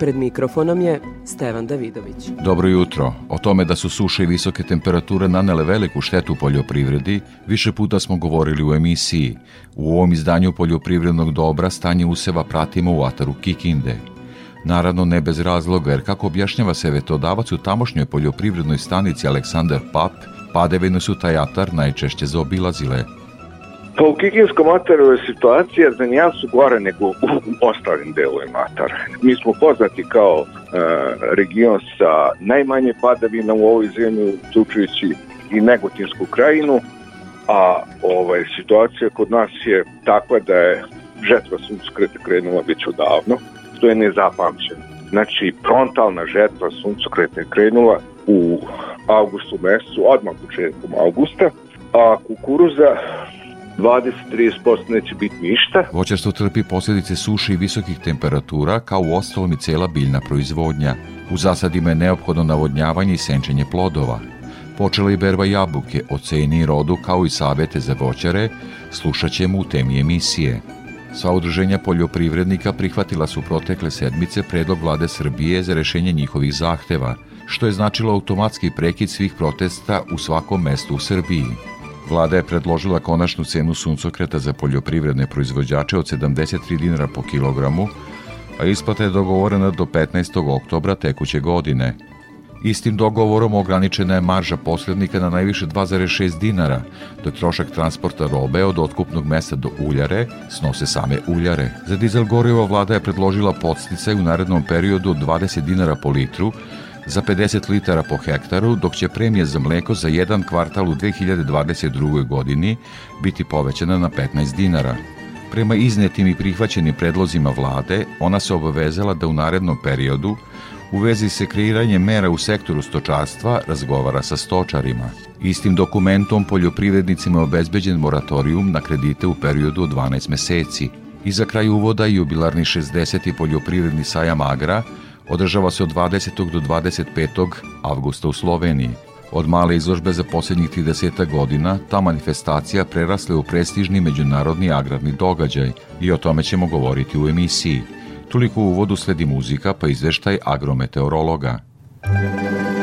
Pred mikrofonom je Stevan Davidović. Dobro jutro. O tome da su suše i visoke temperature nanele veliku štetu poljoprivredi, više puta smo govorili u emisiji. U ovom izdanju poljoprivrednog dobra stanje useva pratimo u ataru Kikinde. Naravno ne bez razloga, jer kako objašnjava se vetodavac u tamošnjoj poljoprivrednoj stanici Aleksandar Pap, padevine su taj atar najčešće zaobilazile. Pa u Kikinskom ataru je situacija za nijansu gore nego u ostalim delovima atara. Mi smo poznati kao e, region sa najmanje padavina u ovoj zemlji, uključujući i Negotinsku krajinu, a ovaj, situacija kod nas je takva da je žetva suncokrata krenula već odavno, što je nezapamćeno. Znači, frontalna žetva suncokreta je krenula u avgustu mesecu, odmah početkom avgusta, a kukuruza 20-30% neće biti ništa. Voćarstvo trpi posljedice suše i visokih temperatura, kao u ostalom i cela biljna proizvodnja. U zasadima je neophodno navodnjavanje i senčenje plodova. Počela i berba jabuke, o ceni i rodu, kao i savete za voćare, slušat ćemo u temi emisije. Sva udruženja poljoprivrednika prihvatila su protekle sedmice predlog vlade Srbije za rešenje njihovih zahteva, što je značilo automatski prekid svih protesta u svakom mestu u Srbiji. Vlada je predložila konačnu cenu suncokreta za poljoprivredne proizvođače od 73 dinara po kilogramu, a isplata je dogovorena do 15. oktobra tekuće godine. Istim dogovorom ograničena je marža posrednika na najviše 2,6 dinara, dok trošak transporta robe od otkupnog mesta do uljare snose same uljare. Za dizel gorivo vlada je predložila podsticaj u narednom periodu od 20 dinara po litru, za 50 litara po hektaru, dok će premija za mleko za jedan kvartal u 2022. godini biti povećana na 15 dinara. Prema iznetim i prihvaćenim predlozima vlade, ona se obavezala da u narednom periodu u vezi se kreiranjem mera u sektoru stočarstva razgovara sa stočarima. Istim dokumentom poljoprivrednicima je obezbeđen moratorijum na kredite u periodu od 12 meseci. I za kraj uvoda jubilarni 60. poljoprivredni sajam Agra održava se od 20. do 25. avgusta u Sloveniji. Od male izložbe za posljednjih 30 godina, ta manifestacija prerasla u prestižni međunarodni agrarni događaj i o tome ćemo govoriti u emisiji. Toliko u uvodu sledi muzika pa izveštaj agrometeorologa. spać,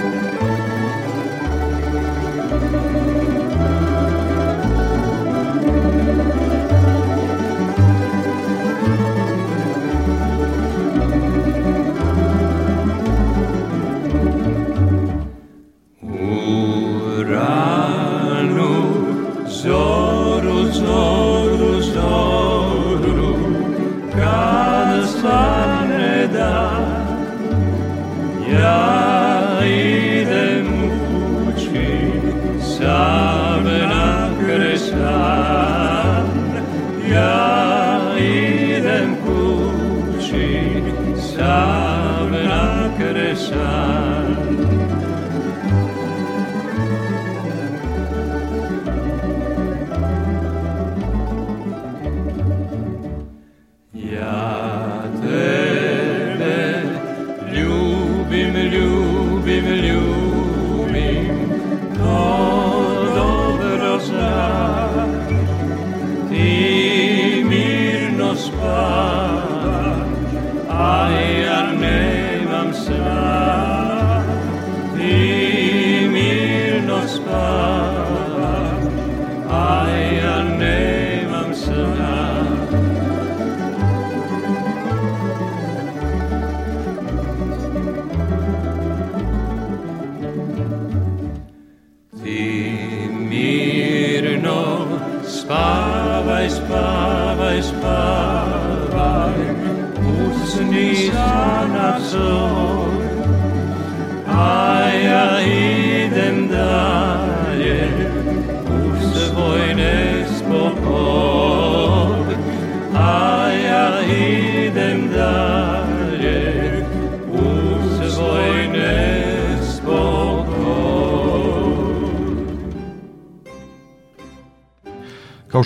a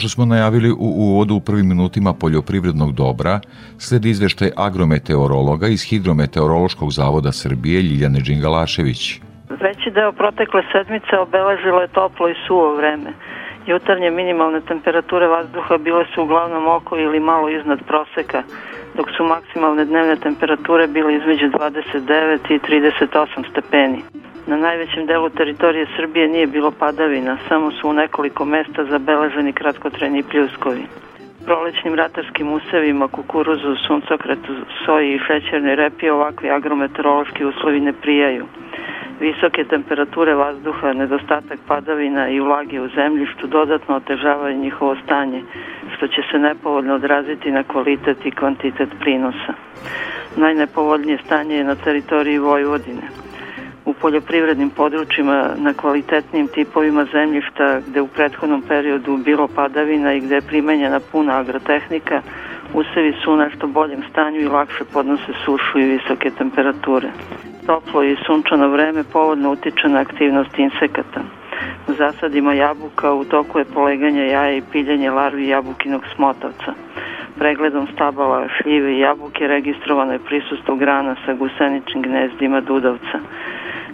što smo najavili u uvodu u prvim minutima poljoprivrednog dobra, sledi izveštaj agrometeorologa iz Hidrometeorološkog zavoda Srbije Ljiljane Đingalašević. Veći deo protekle sedmice obeležilo je toplo i suvo vreme. Jutarnje minimalne temperature vazduha bile su uglavnom oko ili malo iznad proseka, dok su maksimalne dnevne temperature bile između 29 i 38 stepeni. Na najvećem delu teritorije Srbije nije bilo padavina, samo su u nekoliko mesta zabeleženi kratkotrajni pljuskovi. Prolećnim ratarskim usevima, kukuruzu, suncokretu, soji i šećernoj repi ovakvi agrometeorološki uslovi ne prijaju. Visoke temperature vazduha, nedostatak padavina i vlage u zemljištu dodatno otežavaju njihovo stanje, što će se nepovoljno odraziti na kvalitet i kvantitet prinosa. Najnepovoljnije stanje je na teritoriji Vojvodine – poljoprivrednim područjima na kvalitetnim tipovima zemljišta gde u prethodnom periodu bilo padavina i gde je primenjena puna agrotehnika, usevi su u nešto boljem stanju i lakše podnose sušu i visoke temperature. Toplo i sunčano vreme povodno utiče na aktivnost insekata. U zasadima jabuka u toku je poleganje jaja i piljenje larvi jabukinog smotavca. Pregledom stabala šljive i jabuke registrovano je prisustvo grana sa guseničnim gnezdima dudavca.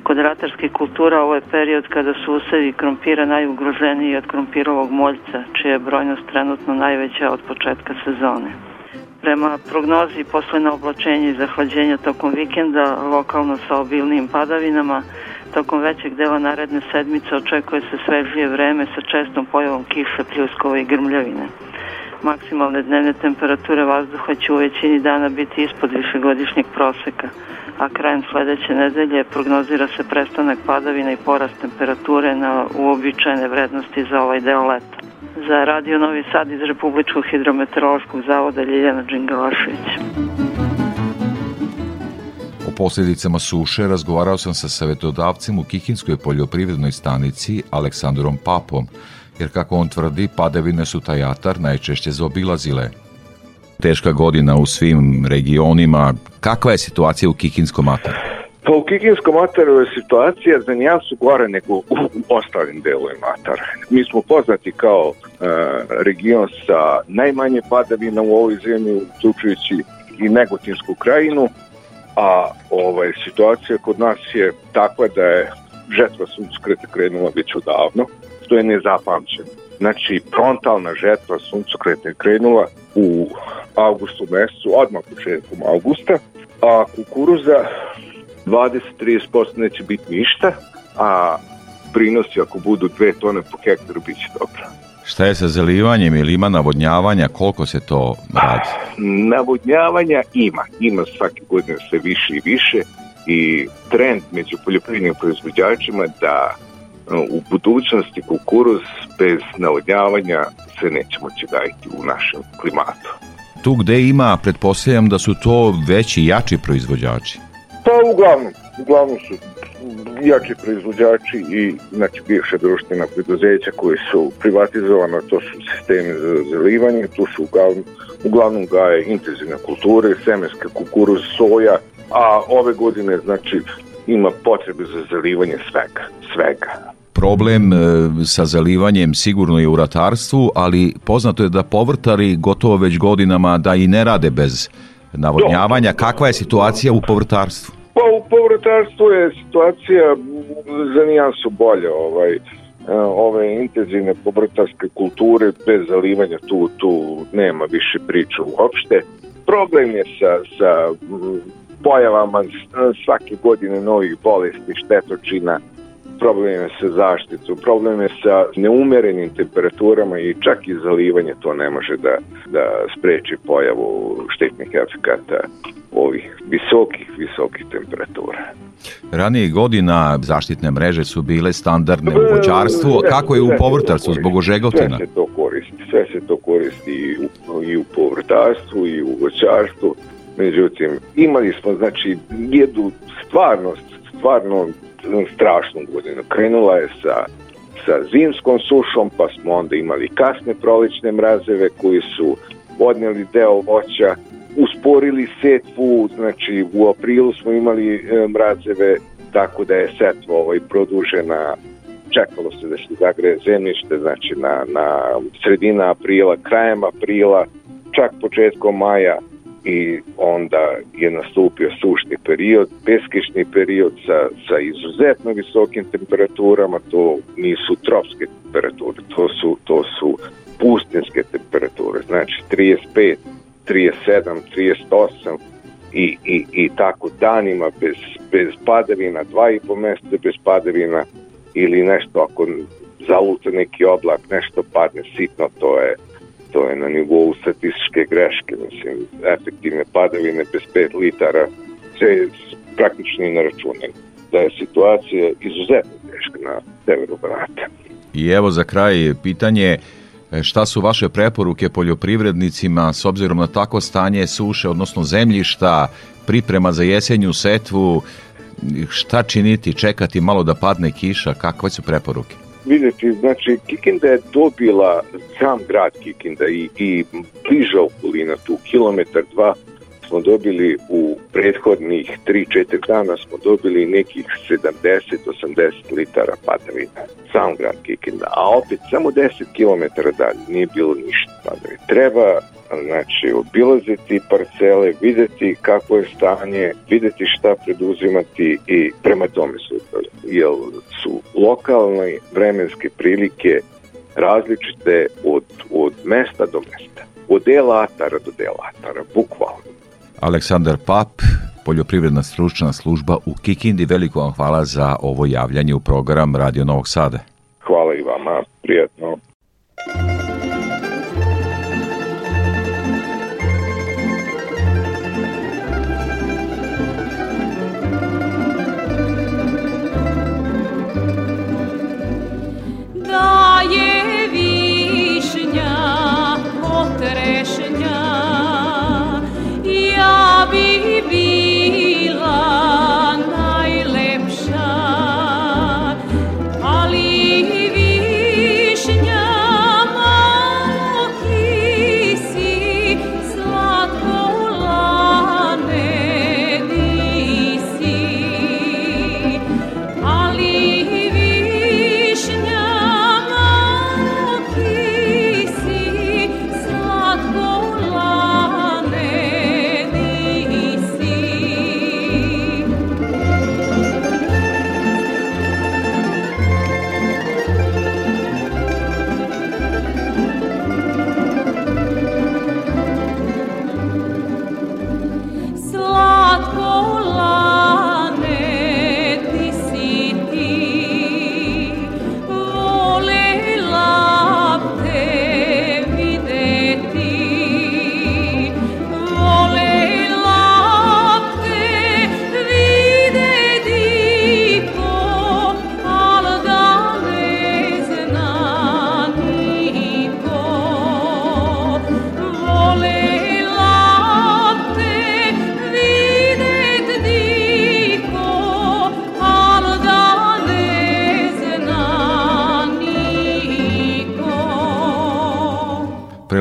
Kod ratarskih kultura ovo je period kada su usevi krompira najugroženiji od krompirovog moljca, čija je brojnost trenutno najveća od početka sezone. Prema prognozi posle na oblačenja i zahlađenja tokom vikenda, lokalno sa obilnim padavinama, tokom većeg dela naredne sedmice očekuje se svežije vreme sa čestom pojavom kiše, pljuskova i grmljavine. Maksimalne dnevne temperature vazduha će u većini dana biti ispod višegodišnjeg proseka, a krajem sledeće nedelje prognozira se prestanak padavina i porast temperature na uobičajene vrednosti za ovaj deo leta. Za Radio Novi Sad iz Republičkog hidrometeorološkog zavoda Ljiljana Đingalašević. O posljedicama suše razgovarao sam sa savjetodavcem u Kikinskoj poljoprivrednoj stanici Aleksandrom Papom, jer kako on tvrdi, padavine su taj atar najčešće zaobilazile – teška godina u svim regionima. Kakva je situacija u Kikinskom ataru? Pa u Kikinskom ataru je situacija za nijansu gore nego u ostalim delovima atara. Mi smo poznati kao e, region sa najmanje padavina u ovoj zemlji, uključujući i Negotinsku krajinu, a ovaj, situacija kod nas je takva da je žetva sunckreta krenula već odavno, što je nezapamćeno. Znači, frontalna žetva suncokreta je krenula u avgustu mesecu, odmah početkom avgusta, a kukuruza 20-30% neće biti ništa, a prinosi ako budu 2 tone po hektaru bit će dobro. Šta je sa zalivanjem ili ima navodnjavanja, koliko se to radi? Navodnjavanja ima, ima svake godine sve više i više i trend među poljoprivrednim proizvođačima da u budućnosti kukuruz bez navodnjavanja se neće moći gajiti u našem klimatu. Tu gde ima, pretpostavljam da su to veći, jači proizvođači. Pa uglavnom, uglavnom su jači proizvođači i znači bivša društvena preduzeća koji su privatizovana, to su sistemi za zalivanje, tu su uglavnom, uglavnom gaje intenzivne kulture, semenska kukuruz, soja, a ove godine znači ima potrebe za zalivanje svega, svega problem e, sa zalivanjem sigurno je u ratarstvu, ali poznato je da povrtari gotovo već godinama da i ne rade bez navodnjavanja. Kakva je situacija u povrtarstvu? Pa u povrtarstvu je situacija za nijansu bolje. Ovaj, e, ove intenzivne povrtarske kulture bez zalivanja tu, tu nema više priča uopšte. Problem je sa, sa pojavama svake godine novih bolesti, štetočina, problem je sa zaštitom, problem je sa neumerenim temperaturama i čak i zalivanje to ne može da, da spreči pojavu štetnih efekata ovih visokih, visokih temperatura. Ranije godina zaštitne mreže su bile standardne u voćarstvu, kako je u povrtarstvu zbog ožegotina? Sve se to koristi, sve se to koristi i u, i u povrtarstvu i u voćarstvu. Međutim, imali smo znači jednu stvarnost, stvarno strašnu godinu. Krenula je sa, sa zimskom sušom, pa smo onda imali kasne prolećne mrazeve koji su odneli deo voća, usporili setvu, znači u aprilu smo imali e, mrazeve, tako da je setva ovaj, produžena čekalo se da se zagreje zemljište, znači na, na sredina aprila, krajem aprila, čak početkom maja i onda je nastupio sušni period, beskišni period sa, sa izuzetno visokim temperaturama, to nisu tropske temperature, to su, to su pustinske temperature, znači 35, 37, 38 i, i, i tako danima bez, bez padavina, dva i po meseca bez padavina ili nešto ako zaluta neki oblak, nešto padne sitno, to je to je na nivou statističke greške, mislim, efektivne padavine bez 5 litara se praktično i ne računaju. Da je situacija izuzetno teška na severu Banata. I evo za kraj pitanje šta su vaše preporuke poljoprivrednicima s obzirom na tako stanje suše, odnosno zemljišta, priprema za jesenju setvu, šta činiti, čekati malo da padne kiša, kakve su preporuke? Videti, znači Kikinda je dobila sam grad Kikinda i, i bliža okolina tu, kilometar dva smo dobili u prethodnih 3-4 dana smo dobili nekih 70-80 litara padavina. Sam grad Kikinda. A opet samo 10 km dalje nije bilo ništa padavina. Treba znači obilaziti parcele, videti kako je stanje, videti šta preduzimati i prema tome se upravljati. Jer su lokalne vremenske prilike različite od, od mesta do mesta. Od delatara do delatara, bukvalno. Aleksandar Pap, poljoprivredna stručna služba u Kikindi. Veliko vam hvala za ovo javljanje u program Radio Novog Sada. Hvala i vama, prijatno.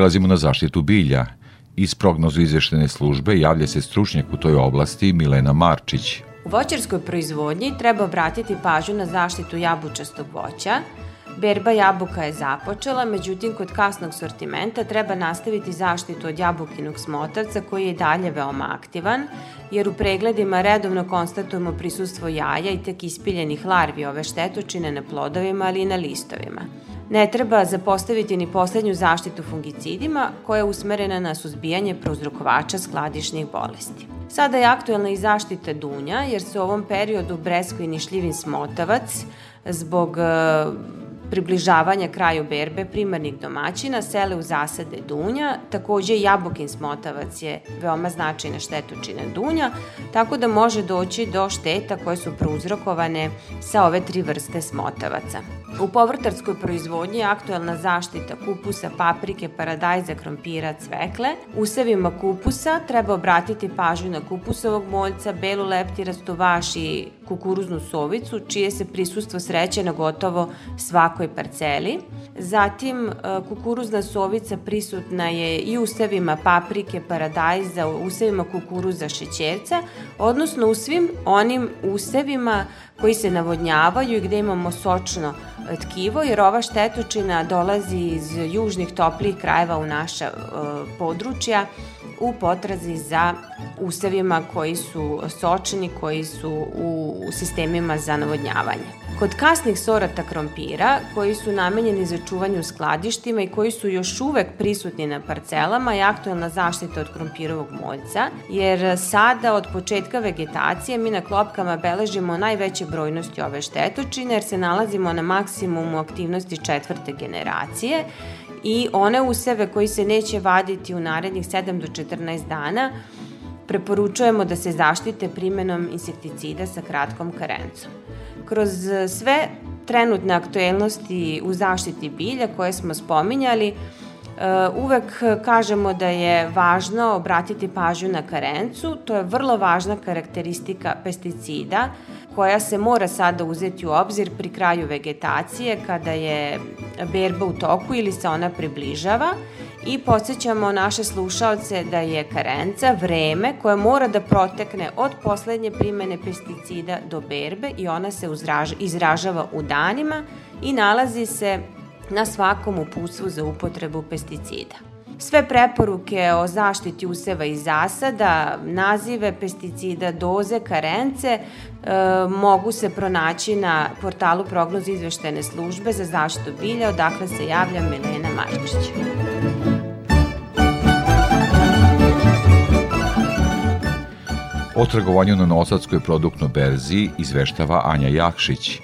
Prelazimo na zaštitu bilja. Iz prognozu izveštene službe javlja se stručnjak u toj oblasti Milena Marčić. U voćarskoj proizvodnji treba obratiti pažnju na zaštitu jabučastog voća. Berba jabuka je započela, međutim kod kasnog sortimenta treba nastaviti zaštitu od jabukinog smotavca koji je dalje veoma aktivan, jer u pregledima redovno konstatujemo prisustvo jaja i tek ispiljenih larvi ove štetočine na plodovima, ali i na listovima. Ne treba zapostaviti ni poslednju zaštitu fungicidima koja je usmerena na suzbijanje prouzrokovača skladišnih bolesti. Sada je aktuelna i zaštita dunja jer se u ovom periodu breskvini šljivin smotavac zbog približavanja kraju berbe primarnih domaćina sele u zasade dunja, takođe jabukin smotavac je veoma značajna štetočina dunja, tako da može doći do šteta koje su prouzrokovane sa ove tri vrste smotavaca. U povrtarskoj proizvodnji je aktuelna zaštita kupusa, paprike, paradajza, krompira, cvekle. Usevima kupusa treba obratiti pažnju na kupusovog moljca, belu leptirastu vaš i kukuruznu sovicu, čije se prisustvo sreće na gotovo svakoj parceli. Zatim, e, kukuruzna sovica prisutna je i usevima paprike, paradajza, usevima kukuruza šećerca, odnosno u svim onim usevima koji se navodnjavaju i gde imamo sočno tkivo, jer ova štetočina dolazi iz južnih toplih krajeva u naša e, područja u potrazi za usevima koji su sočni, koji su u, u sistemima za navodnjavanje. Kod kasnih sorata krompira, koji su namenjeni za čuvanje u skladištima i koji su još uvek prisutni na parcelama, je aktualna zaštita od krompirovog moljca, jer sada od početka vegetacije mi na klopkama beležimo najveće brojnosti ove štetočine, jer se nalazimo na maksimumu aktivnosti četvrte generacije i one useve koji se neće vaditi u narednih 7 do 14 dana preporučujemo da se zaštite primenom insekticida sa kratkom karencom. Kroz sve trenutne aktuelnosti u zaštiti bilja koje smo spominjali, Uh, uvek kažemo da je važno obratiti pažnju na karencu, to je vrlo važna karakteristika pesticida koja se mora sada uzeti u obzir pri kraju vegetacije kada je berba u toku ili se ona približava i podsjećamo naše slušaoce da je karenca vreme koje mora da protekne od poslednje primene pesticida do berbe i ona se izražava u danima i nalazi se na svakom uputstvu za upotrebu pesticida. Sve preporuke o zaštiti useva i zasada, nazive pesticida, doze, karence mogu se pronaći na portalu prognoze izveštene službe za zaštitu bilja, odakle se javlja Milena Marčić. O trgovanju na Nosadskoj produktnoj berzi izveštava Anja Jakšić.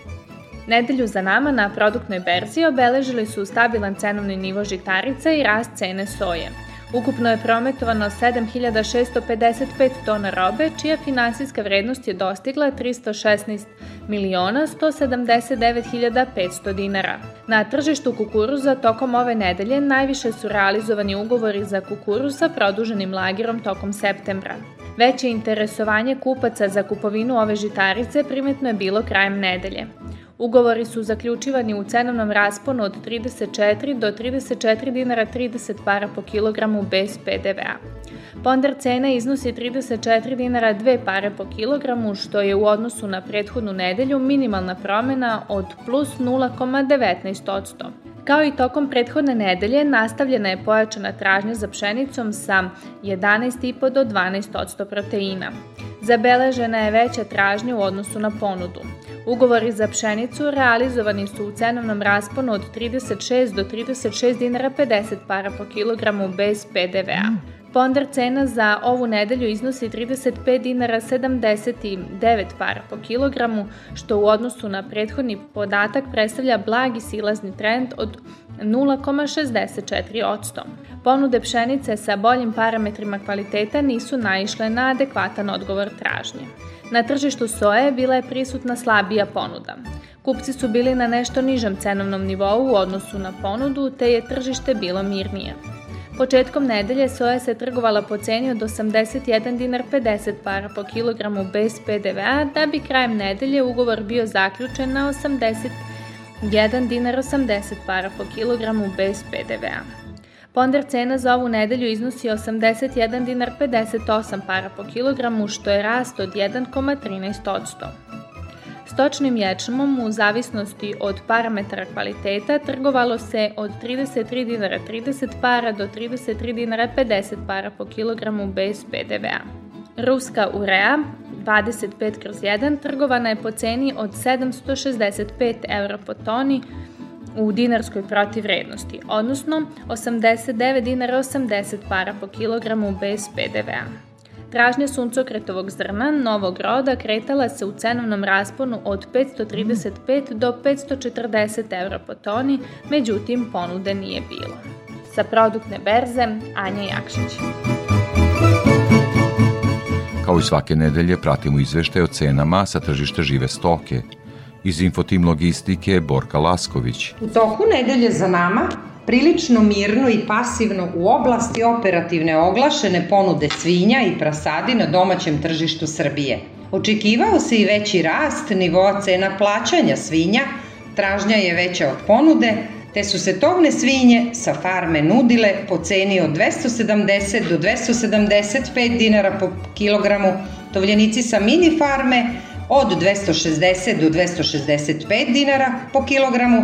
Nedelju za nama na produktnoj berzi obeležili su stabilan cenovni nivo žitarica i rast cene soje. Ukupno je prometovano 7655 tona robe, čija finansijska vrednost je dostigla 316 miliona 179.500 dinara. Na tržištu kukuruza tokom ove nedelje najviše su realizovani ugovori za kukuruz sa produženim lagerom tokom septembra. Veće interesovanje kupaca za kupovinu ove žitarice primetno je bilo krajem nedelje. Ugovori su zaključivani u cenovnom rasponu od 34 do 34 dinara 30 para po kilogramu bez PDV-a. Ponder cena iznosi 34 dinara 2 pare po kilogramu, što je u odnosu na prethodnu nedelju minimalna promena od plus 0,19%. Kao i tokom prethodne nedelje, nastavljena je pojačana tražnja za pšenicom sa 11,5 do 12% proteina. Zabeležena je veća tražnja u odnosu na ponudu. Ugovori za pšenicu realizovani su u cenovnom rasponu od 36 do 36 dinara 50 para po kilogramu bez PDV-a. Ponder cena za ovu nedelju iznosi 35 dinara 79 para po kilogramu, što u odnosu na prethodni podatak predstavlja blagi silazni trend od 0,64%. Ponude pšenice sa boljim parametrima kvaliteta nisu naišle na adekvatan odgovor tražnje. Na tržištu soje bila je prisutna slabija ponuda. Kupci su bili na nešto nižem cenovnom nivou u odnosu na ponudu, te je tržište bilo mirnije. Početkom nedelje soja se trgovala po ceni od 81 dinar 50 para po kilogramu bez PDV-a, da bi krajem nedelje ugovor bio zaključen na 81 dinar 80 para po kilogramu bez PDV-a. Ponder cena za ovu nedelju iznosi 81 dinar 58 para po kilogramu, što je rast od 1,13%. Stočnim ječmom u zavisnosti od parametara kvaliteta trgovalo se od 33 dinara 30 para do 33 dinara 50 para po kilogramu bez PDV-a. Ruska urea 25 kroz 1 trgovana je po ceni od 765 eura po toni, u dinarskoj protivrednosti, odnosno 89 dinara 80 para po kilogramu bez PDV-a. Tražnja suncokretovog zrna novog roda kretala se u cenovnom rasponu od 535 do 540 evra po toni, međutim ponude nije bilo. Sa produktne berze, Anja Jakšić. Kao i svake nedelje pratimo izveštaj o cenama sa tržišta žive stoke – Iz Infotim Logistike Borka Lasković. U toku nedelje za nama prilično mirno i pasivno u oblasti operativne oglašene ponude svinja i prasadi na domaćem tržištu Srbije. Očekivao se i veći rast nivoa cena plaćanja svinja, tražnja je veća od ponude, te su se tovne svinje sa farme nudile po ceni od 270 do 275 dinara po kilogramu, tovljenici sa mini farme od 260 do 265 dinara po kilogramu,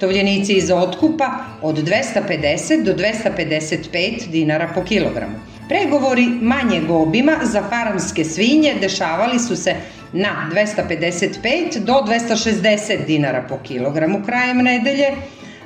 tovljenici iz otkupa od 250 do 255 dinara po kilogramu. Pregovori manjeg obima za farmske svinje dešavali su se na 255 do 260 dinara po kilogramu krajem nedelje,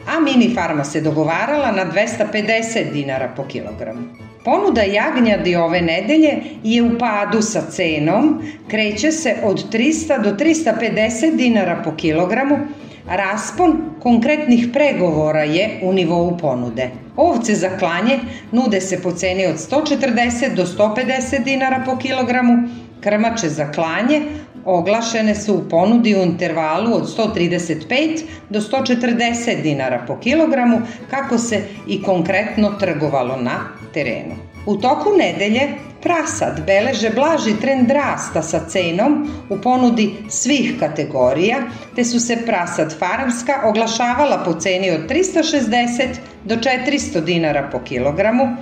a mini farma se dogovarala na 250 dinara po kilogramu. Ponuda jagnjadi ove nedelje je u padu sa cenom, kreće se od 300 do 350 dinara po kilogramu, Raspon konkretnih pregovora je u nivou ponude. Ovce za klanje nude se po ceni od 140 do 150 dinara po kilogramu, krmače za klanje oglašene su u ponudi u intervalu od 135 do 140 dinara po kilogramu, kako se i konkretno trgovalo na terenu. U toku nedelje prasad beleže blaži trend rasta sa cenom u ponudi svih kategorija, te su se prasad farmska oglašavala po ceni od 360 do 400 dinara po kilogramu,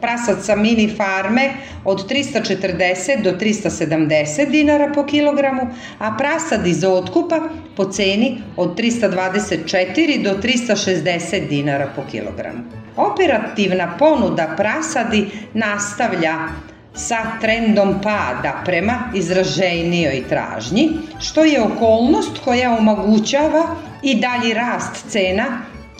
prasad sa mini farme od 340 do 370 dinara po kilogramu, a prasad iz otkupa po ceni od 324 do 360 dinara po kilogramu. Operativna ponuda prasadi nastavlja sa trendom pada prema izraženijoj tražnji, što je okolnost koja omogućava i dalji rast cena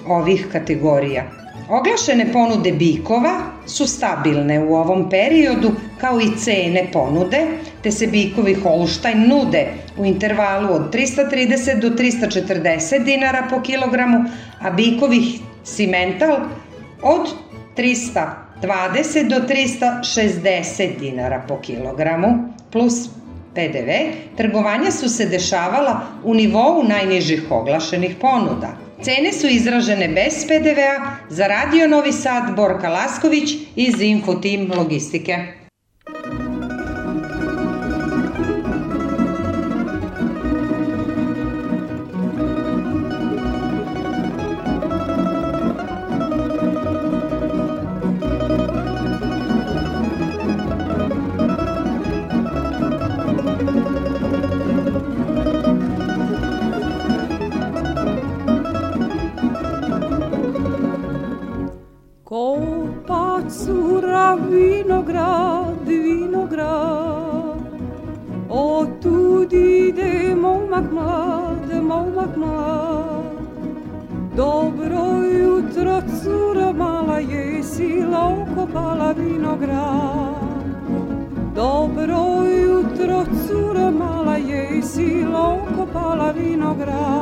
ovih kategorija. Oglašene ponude bikova su stabilne u ovom periodu kao i cene ponude, te se bikovi Holstein nude u intervalu od 330 do 340 dinara po kilogramu, a bikovi Simental od 320 do 360 dinara po kilogramu plus PDV, trgovanja su se dešavala u nivou najnižih oglašenih ponuda. Cene su izražene bez PDV-a za Radio Novi Sad Borka Lasković iz Infotim Logistike. vinograd. Dobro jutro, cura mala je i sila okopala vinograd?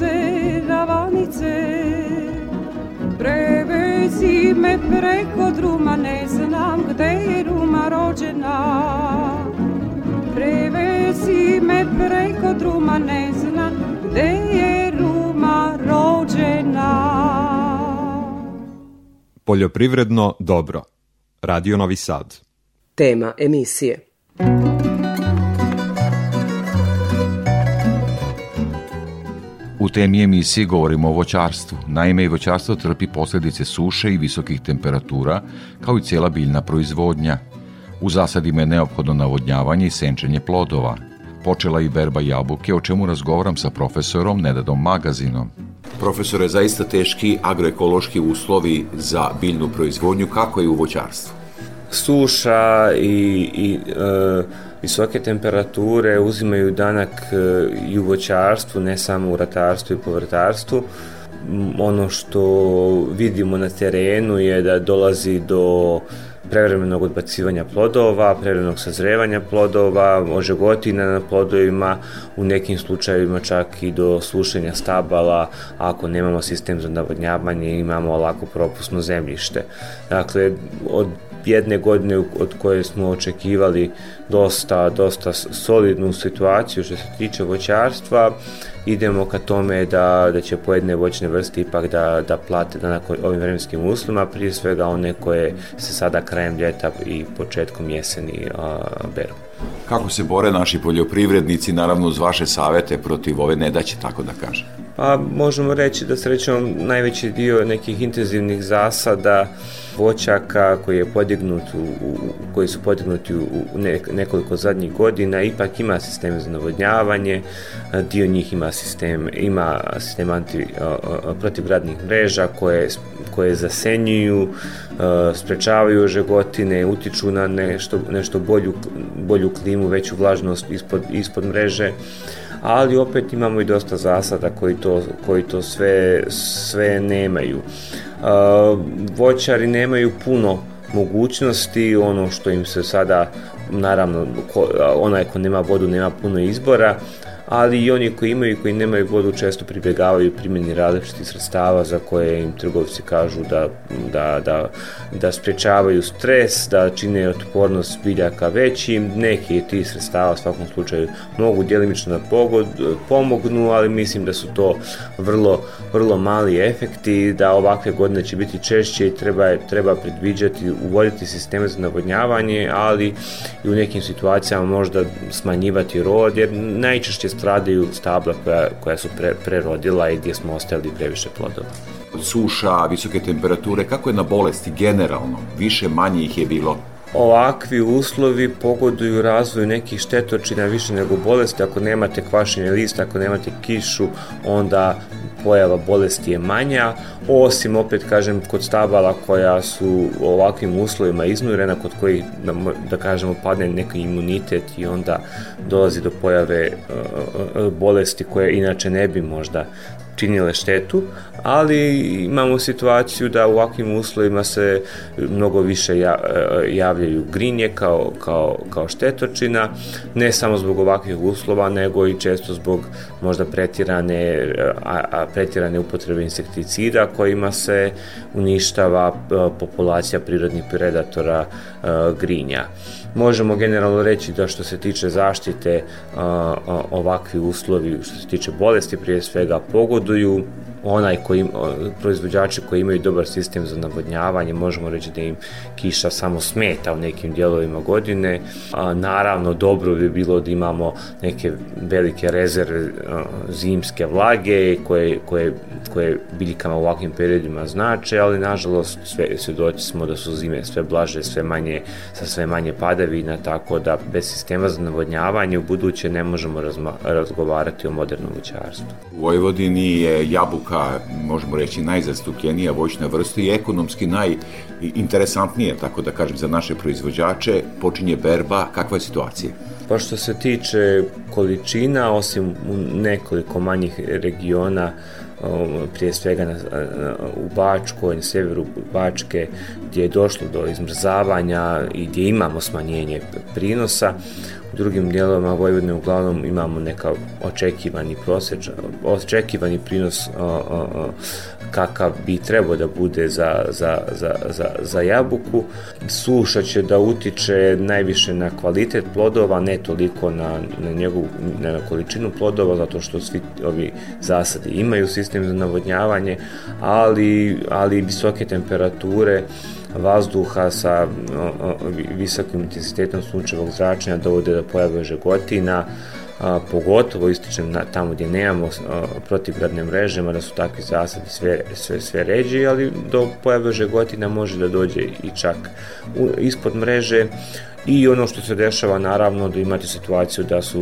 Ravanice, Ravanice, prevezi me preko druma, ne znam gde je Ruma rođena. Prevezi me preko druma, ne znam gde je Ruma rođena. Poljoprivredno dobro. Radio Novi Sad. Tema emisije. U temi emisije govorimo o voćarstvu. Naime, i voćarstvo trpi posljedice suše i visokih temperatura, kao i cijela biljna proizvodnja. U zasadima je neophodno navodnjavanje i senčenje plodova. Počela i berba jabuke, o čemu razgovaram sa profesorom Nedadom Magazinom. Profesore, zaista teški agroekološki uslovi za biljnu proizvodnju, kako je u voćarstvu? Suša i, i e, visoke temperature uzimaju danak e, i u voćarstvu, ne samo u ratarstvu i povrtarstvu. Ono što vidimo na terenu je da dolazi do prevremenog odbacivanja plodova, prevremenog sazrevanja plodova, ožegotina na plodovima, u nekim slučajevima čak i do slušenja stabala, ako nemamo sistem za navodnjavanje, imamo lako propusno zemljište. Dakle, od jedne godine od koje smo očekivali dosta, dosta solidnu situaciju što se tiče voćarstva, idemo ka tome da, da će pojedine voćne vrste ipak da, da plate da nakon ovim vremenskim uslovima, prije svega one koje se sada krajem ljeta i početkom jeseni a, beru. Kako se bore naši poljoprivrednici, naravno uz vaše savete protiv ove nedaće, tako da kažem? Pa možemo reći da srećom najveći dio nekih intenzivnih zasada voćaka koji je podignut u, u, koji su podignuti u, u nekoliko zadnjih godina ipak ima sistem za navodnjavanje, dio njih ima sistem ima sistem anti protivgradnih mreža koje koje zasenjuju, sprečavaju žegotine, utiču na nešto, nešto bolju, bolju klimu, veću vlažnost ispod, ispod mreže ali opet imamo i dosta zasada koji to, koji to sve, sve nemaju. Voćari nemaju puno mogućnosti, ono što im se sada, naravno, ko, onaj ko nema vodu nema puno izbora, ali i oni koji imaju i koji nemaju vodu često pribjegavaju primjeni različitih sredstava za koje im trgovci kažu da, da, da, da sprečavaju stres, da čine otpornost biljaka većim. Neki tih sredstava u svakom slučaju mogu djelimično da pogod, pomognu, ali mislim da su to vrlo, vrlo mali efekti, da ovakve godine će biti češće i treba, treba predviđati, uvoditi sisteme za navodnjavanje, ali i u nekim situacijama možda smanjivati rod, jer najčešće stradaju stabla koja, koja su pre, prerodila i gdje smo ostavili previše plodova. Suša, visoke temperature, kako je na bolesti generalno? Više, manje ih je bilo? Ovakvi uslovi pogoduju razvoju nekih štetočina više nego bolesti. Ako nemate kvašenje lista, ako nemate kišu, onda pojava bolesti je manja, osim opet kažem kod stabala koja su u ovakvim uslovima iznurena, kod kojih da, da kažemo padne neki imunitet i onda dolazi do pojave uh, bolesti koje inače ne bi možda činile štetu, ali imamo situaciju da u ovakvim uslovima se mnogo više javljaju grinje kao, kao, kao štetočina, ne samo zbog ovakvih uslova, nego i često zbog možda pretirane, a, a pretirane upotrebe insekticida kojima se uništava populacija prirodnih predatora grinja. Možemo generalno reći da što se tiče zaštite ovakvi uslovi, što se tiče bolesti prije svega pogoduju onaj koji, proizvođači koji imaju dobar sistem za navodnjavanje, možemo reći da im kiša samo smeta u nekim dijelovima godine. A, naravno, dobro bi bilo da imamo neke velike rezerve a, zimske vlage koje, koje, koje biljkama u ovakvim periodima znače, ali nažalost sve svedoci smo da su zime sve blaže, sve manje, sa sve manje padavina, tako da bez sistema za navodnjavanje u buduće ne možemo razma, razgovarati o modernom voćarstvu. U Vojvodini je jabuka jabuka, možemo reći, najzastupljenija voćna vrsta i ekonomski najinteresantnija, tako da kažem, za naše proizvođače, počinje berba, kakva je situacija? Pa što se tiče količina, osim u nekoliko manjih regiona, prije svega na, u Bačkoj, na severu Bačke, gdje je došlo do izmrzavanja i gdje imamo smanjenje prinosa, drugim dijelovima Vojvodine uglavnom imamo neka očekivani prosječ, očekivani prinos o, o, o, kakav bi trebao da bude za, za, za, za, za jabuku. Suša će da utiče najviše na kvalitet plodova, ne toliko na, na njegovu na količinu plodova, zato što svi ovi zasadi imaju sistem za navodnjavanje, ali, ali visoke temperature vazduha sa visokim intenzitetom sunčevog zračenja dovode do pojave žegotina, a, pogotovo ističem na, tamo gdje nemamo a, protivgradne mreže, da su takvi zasadi sve, sve, sve ređi, ali do pojave žegotina može da dođe i čak ispod mreže i ono što se dešava naravno da imate situaciju da su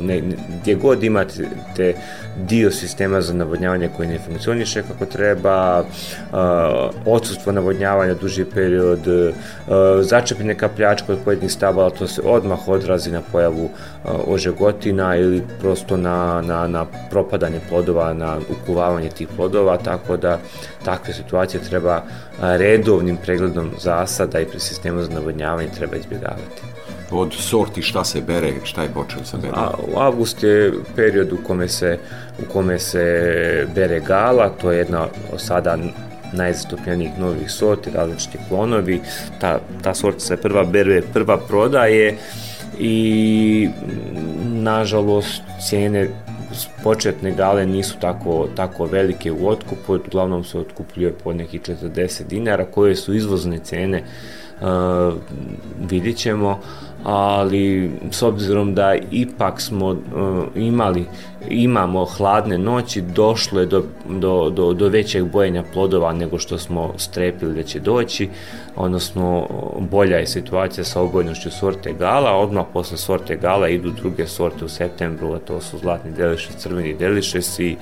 ne, gdje god imate te dio sistema za navodnjavanje koji ne funkcioniše kako treba, uh, odsustvo navodnjavanja duži period, uh, začepine kapljačka od pojedinih stabala, to se odmah odrazi na pojavu uh, ožegotina ili prosto na, na, na propadanje plodova, na ukuvavanje tih plodova, tako da takve situacije treba redovnim pregledom zasada i pri sistemu za navodnjavanje treba izbjegavati. Od sorti šta se bere, šta je počeo sa bere? A, avgust je period u kome se, u kome se bere gala, to je jedna od sada najzastupljenijih novih sorti, različiti klonovi. Ta, ta sorta se prva beruje, prva prodaje i nažalost cijene početne gale nisu tako, tako velike u otkupu, uglavnom se otkupljuje po nekih 40 dinara, koje su izvozne cene, uh, vidit ćemo, ali s obzirom da ipak smo uh, imali imamo hladne noći, došlo je do, do, do, do većeg bojenja plodova nego što smo strepili da će doći, odnosno bolja je situacija sa obojnošću sorte gala, odmah posle sorte gala idu druge sorte u septembru, a to su zlatni delišes, crveni delišes i,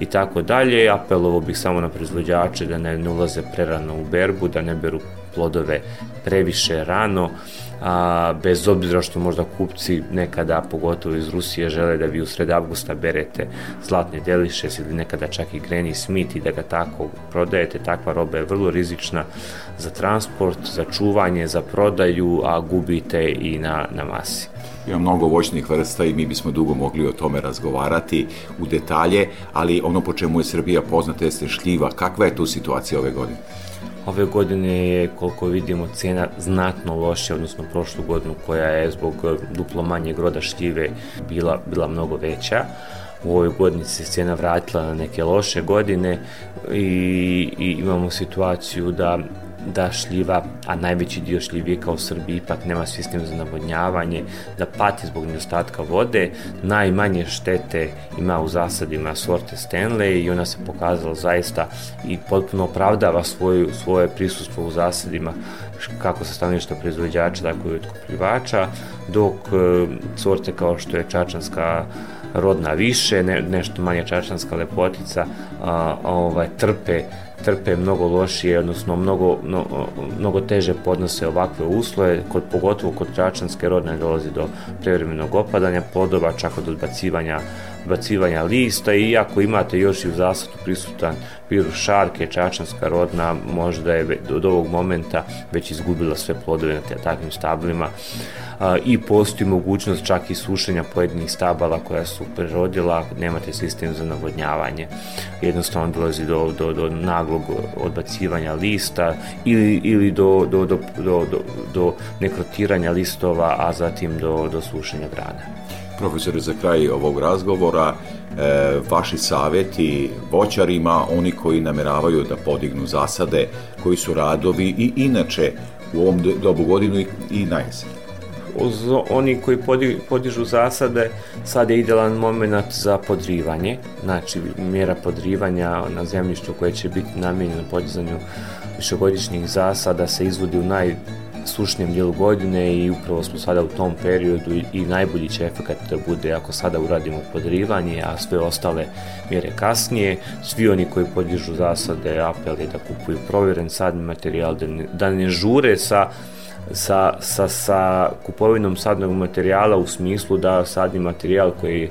i tako dalje. Apelovo bih samo na proizvođače da ne, ne ulaze prerano u berbu, da ne beru plodove previše rano, a, bez obzira što možda kupci nekada, pogotovo iz Rusije, žele da vi u sred avgusta berete zlatne delišes ili nekada čak i Granny Smith i da ga tako prodajete, takva roba je vrlo rizična za transport, za čuvanje, za prodaju, a gubite i na, na masi. Ima mnogo voćnih vrsta i mi bismo dugo mogli o tome razgovarati u detalje, ali ono po čemu je Srbija poznata jeste šljiva. Kakva je tu situacija ove godine? Ove godine je, koliko vidimo, cena znatno loše, odnosno prošlu godinu koja je zbog duplo manjeg roda šljive bila, bila mnogo veća. U ovoj godini se cena vratila na neke loše godine i, i imamo situaciju da da šljiva, a najveći dio šljivika u Srbiji ipak nema sistem za navodnjavanje, da pati zbog nedostatka vode, najmanje štete ima u zasadima sorte Stanley i ona se pokazala zaista i potpuno opravdava svoju, svoje prisustvo u zasadima kako sa stanovišta proizvođača, tako i otkupljivača, dok e, sorte kao što je čačanska rodna više, ne, nešto manje čačanska lepotica, a, a ovaj, trpe trpe mnogo lošije, odnosno mnogo, no, mnogo teže podnose ovakve uslove, kod, pogotovo kod čačanske rodne dolazi do prevremenog opadanja plodova, čak od odbacivanja bacivanja lista i ako imate još i u zasadu prisutan virus šarke, čačanska rodna, možda je od ovog momenta već izgubila sve plodove na takvim stablima i postoji mogućnost čak i sušenja pojedinih stabala koja su prerodila, nemate sistem za navodnjavanje. Jednostavno dolazi do, do, do naglog odbacivanja lista ili, ili do, do, do, do, do nekrotiranja listova, a zatim do, do sušenja grana. Profesore, za kraj ovog razgovora, e, vaši savjeti voćarima, oni koji nameravaju da podignu zasade, koji su radovi i inače u ovom dobu godinu i, na jesen. Oni koji podižu zasade, sad je idealan moment za podrivanje, znači mjera podrivanja na zemljištu koje će biti namijenjeno podizanju višegodišnjih zasada se izvodi u najsušnijem dijelu godine i upravo smo sada u tom periodu i, najbolji će efekt da bude ako sada uradimo podrivanje, a sve ostale mjere kasnije. Svi oni koji podižu zasade apel je da kupuju provjeren sadni materijal, da ne, da ne žure sa sa, sa, sa kupovinom sadnog materijala u smislu da sadni materijal koji,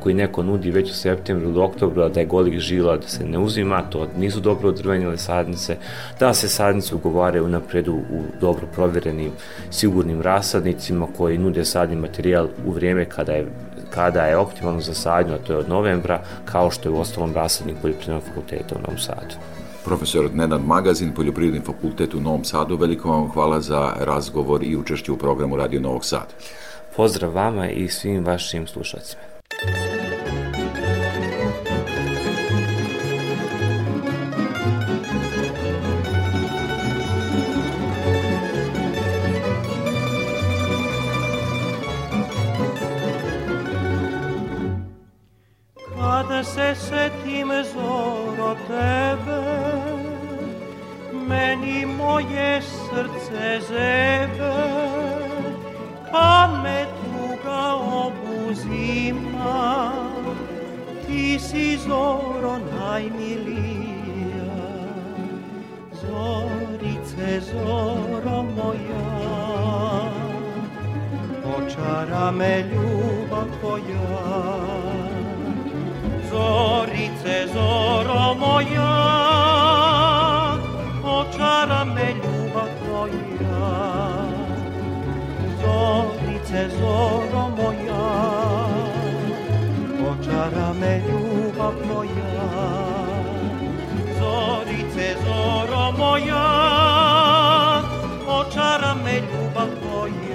koji neko nudi već u septembru do oktobru, da je golih žila, da se ne uzima, to nisu dobro odrvenjale sadnice, da se sadnice ugovaraju napred u, dobro provjerenim, sigurnim rasadnicima koji nude sadni materijal u vrijeme kada je kada je optimalno za sadnju, a to je od novembra, kao što je u ostalom rasadnik poljoprivrednog fakulteta u Novom Sadu profesor Nenad Magazin, Poljoprivredni fakultet u Novom Sadu. Veliko vam hvala za razgovor i učešće u programu Radio Novog Sada. Pozdrav vama i svim vašim slušacima. Kada se setim zoro tebe Meni moje srce zebe pa me tuga obuzima. Ti si zoro najmilija, zorice zoro moja. Očara me ljubav tvoja, zorice zoro moja. Očara me ljubav tvoja, zorice zoro moja. Očara me ljubav tvoja, zorice zoro moja. Očara me ljubav tvoja.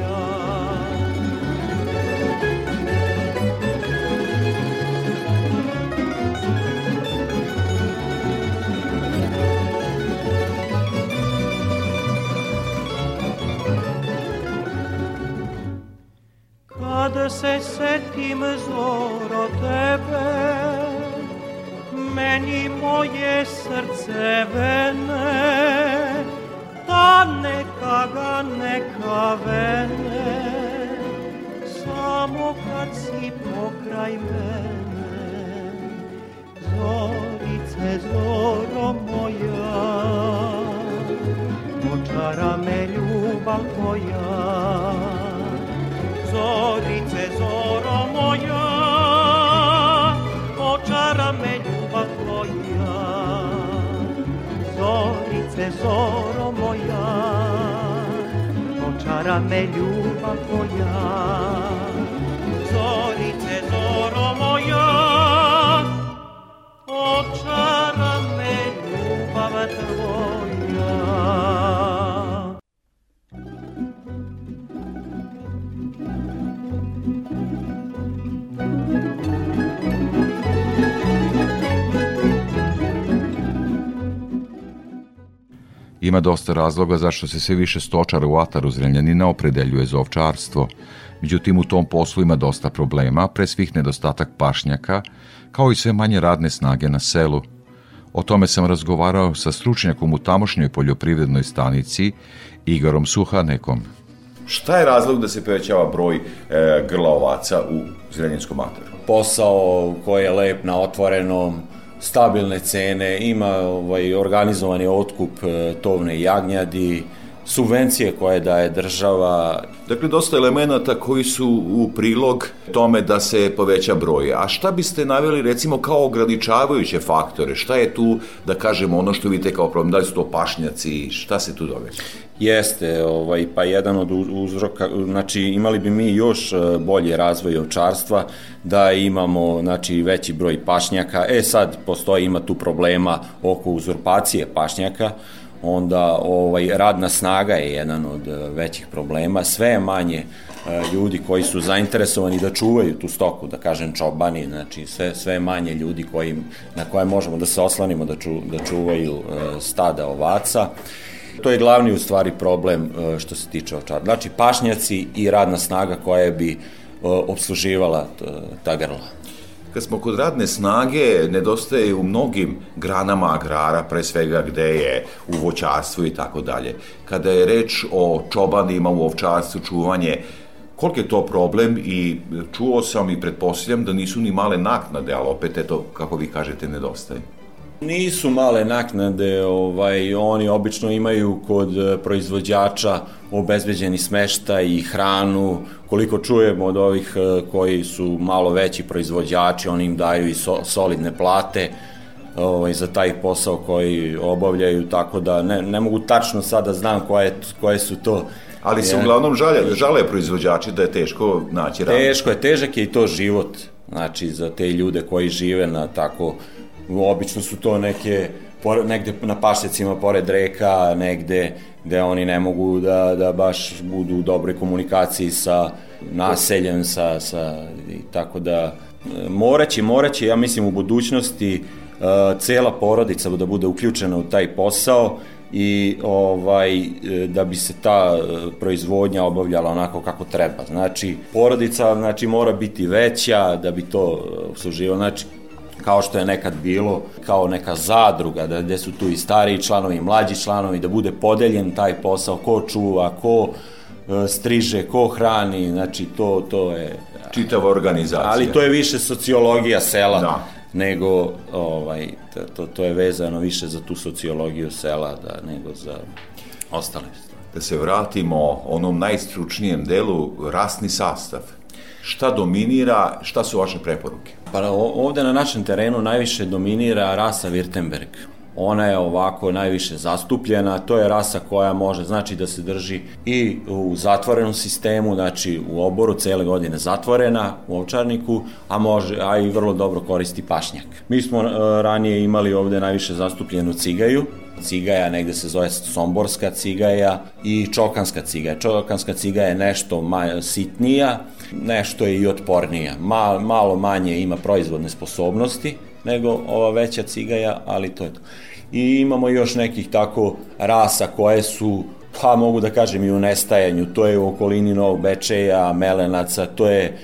Se setim zoro tebe, meni moje srce vene, ta neka ga neka vene, samo kad si pokraj mene, zorice zoro moja, očara me ljubav tvoja. Zorice, me ljubav tvoja. Ima dosta razloga zašto se sve više stočara u ataru Zrenjanina opredeljuje za ovčarstvo. Međutim, u tom poslu ima dosta problema, pre svih nedostatak pašnjaka, kao i sve manje radne snage na selu. O tome sam razgovarao sa stručnjakom u tamošnjoj poljoprivrednoj stanici, Igorom Suhanekom. Šta je razlog da se povećava broj e, grla ovaca u Zrenjanskom ataru? Posao koji je lep na otvorenom, stabilne cene, ima ovaj, organizovani otkup e, tovne jagnjadi, subvencije koje daje država. Dakle, dosta elemenata koji su u prilog tome da se poveća broj. A šta biste naveli recimo kao ograničavajuće faktore? Šta je tu, da kažemo, ono što vidite kao problem? Da li su to pašnjaci? Šta se tu događa? Jeste, ovaj, pa jedan od uzroka, znači imali bi mi još e, bolje razvoj ovčarstva, da imamo znači, veći broj pašnjaka. E sad, postoji, ima tu problema oko uzurpacije pašnjaka, onda ovaj, radna snaga je jedan od e, većih problema. Sve je manje e, ljudi koji su zainteresovani da čuvaju tu stoku, da kažem čobani, znači sve, sve je manje ljudi koji, na koje možemo da se oslanimo da, ču, da čuvaju stada ovaca. To je glavni u stvari problem što se tiče ovčara. Znači pašnjaci i radna snaga koja bi obsluživala ta grla. Kad smo kod radne snage, nedostaje u mnogim granama agrara, pre svega gde je u voćarstvu i tako dalje. Kada je reč o čobanima u ovčarstvu, čuvanje, koliko je to problem i čuo sam i pretpostavljam da nisu ni male naknade, ali opet eto, kako vi kažete, nedostaje. Nisu male naknade, ovaj, oni obično imaju kod e, proizvođača obezbeđeni smeštaj i hranu, koliko čujemo od ovih e, koji su malo veći proizvođači, oni im daju i so, solidne plate ovaj, za taj posao koji obavljaju, tako da ne, ne mogu tačno sada znam koje, koje su to Ali se uglavnom žale, žale proizvođači da je teško naći ranu. Teško je, težak je i to život, znači za te ljude koji žive na tako obično su to neke negde na pašnjacima pored reka, negde gde oni ne mogu da, da baš budu u dobroj komunikaciji sa naseljem, sa, sa, i tako da moraće, moraće, ja mislim u budućnosti uh, cela porodica da bude uključena u taj posao i ovaj da bi se ta proizvodnja obavljala onako kako treba. Znači porodica znači mora biti veća da bi to obsluživalo. Znači kao što je nekad bilo, kao neka zadruga, da, gde su tu i stariji članovi i mlađi članovi, da bude podeljen taj posao, ko čuva, ko e, striže, ko hrani, znači to, to je... Čitava organizacija. Ali to je više sociologija sela Da. nego, ovaj, to, to, je vezano više za tu sociologiju sela da, nego za ostale. Da se vratimo onom najstručnijem delu, rasni sastav. Šta dominira, šta su vaše preporuke? Pa ovde na našem terenu najviše dominira rasa Württemberg. Ona je ovako najviše zastupljena, to je rasa koja može znači da se drži i u zatvorenom sistemu, znači u oboru cele godine zatvorena u ovčarniku, a može a i vrlo dobro koristi pašnjak. Mi smo e, ranije imali ovde najviše zastupljenu cigaju, cigaja, negde se zove somborska cigaja i čokanska cigaja. Čokanska cigaja je nešto sitnija, nešto je i otpornija. Ma, malo manje ima proizvodne sposobnosti nego ova veća cigaja, ali to je to. I imamo još nekih tako rasa koje su pa mogu da kažem i u nestajanju, to je u okolini Novog Bečeja, Melenaca, to je e,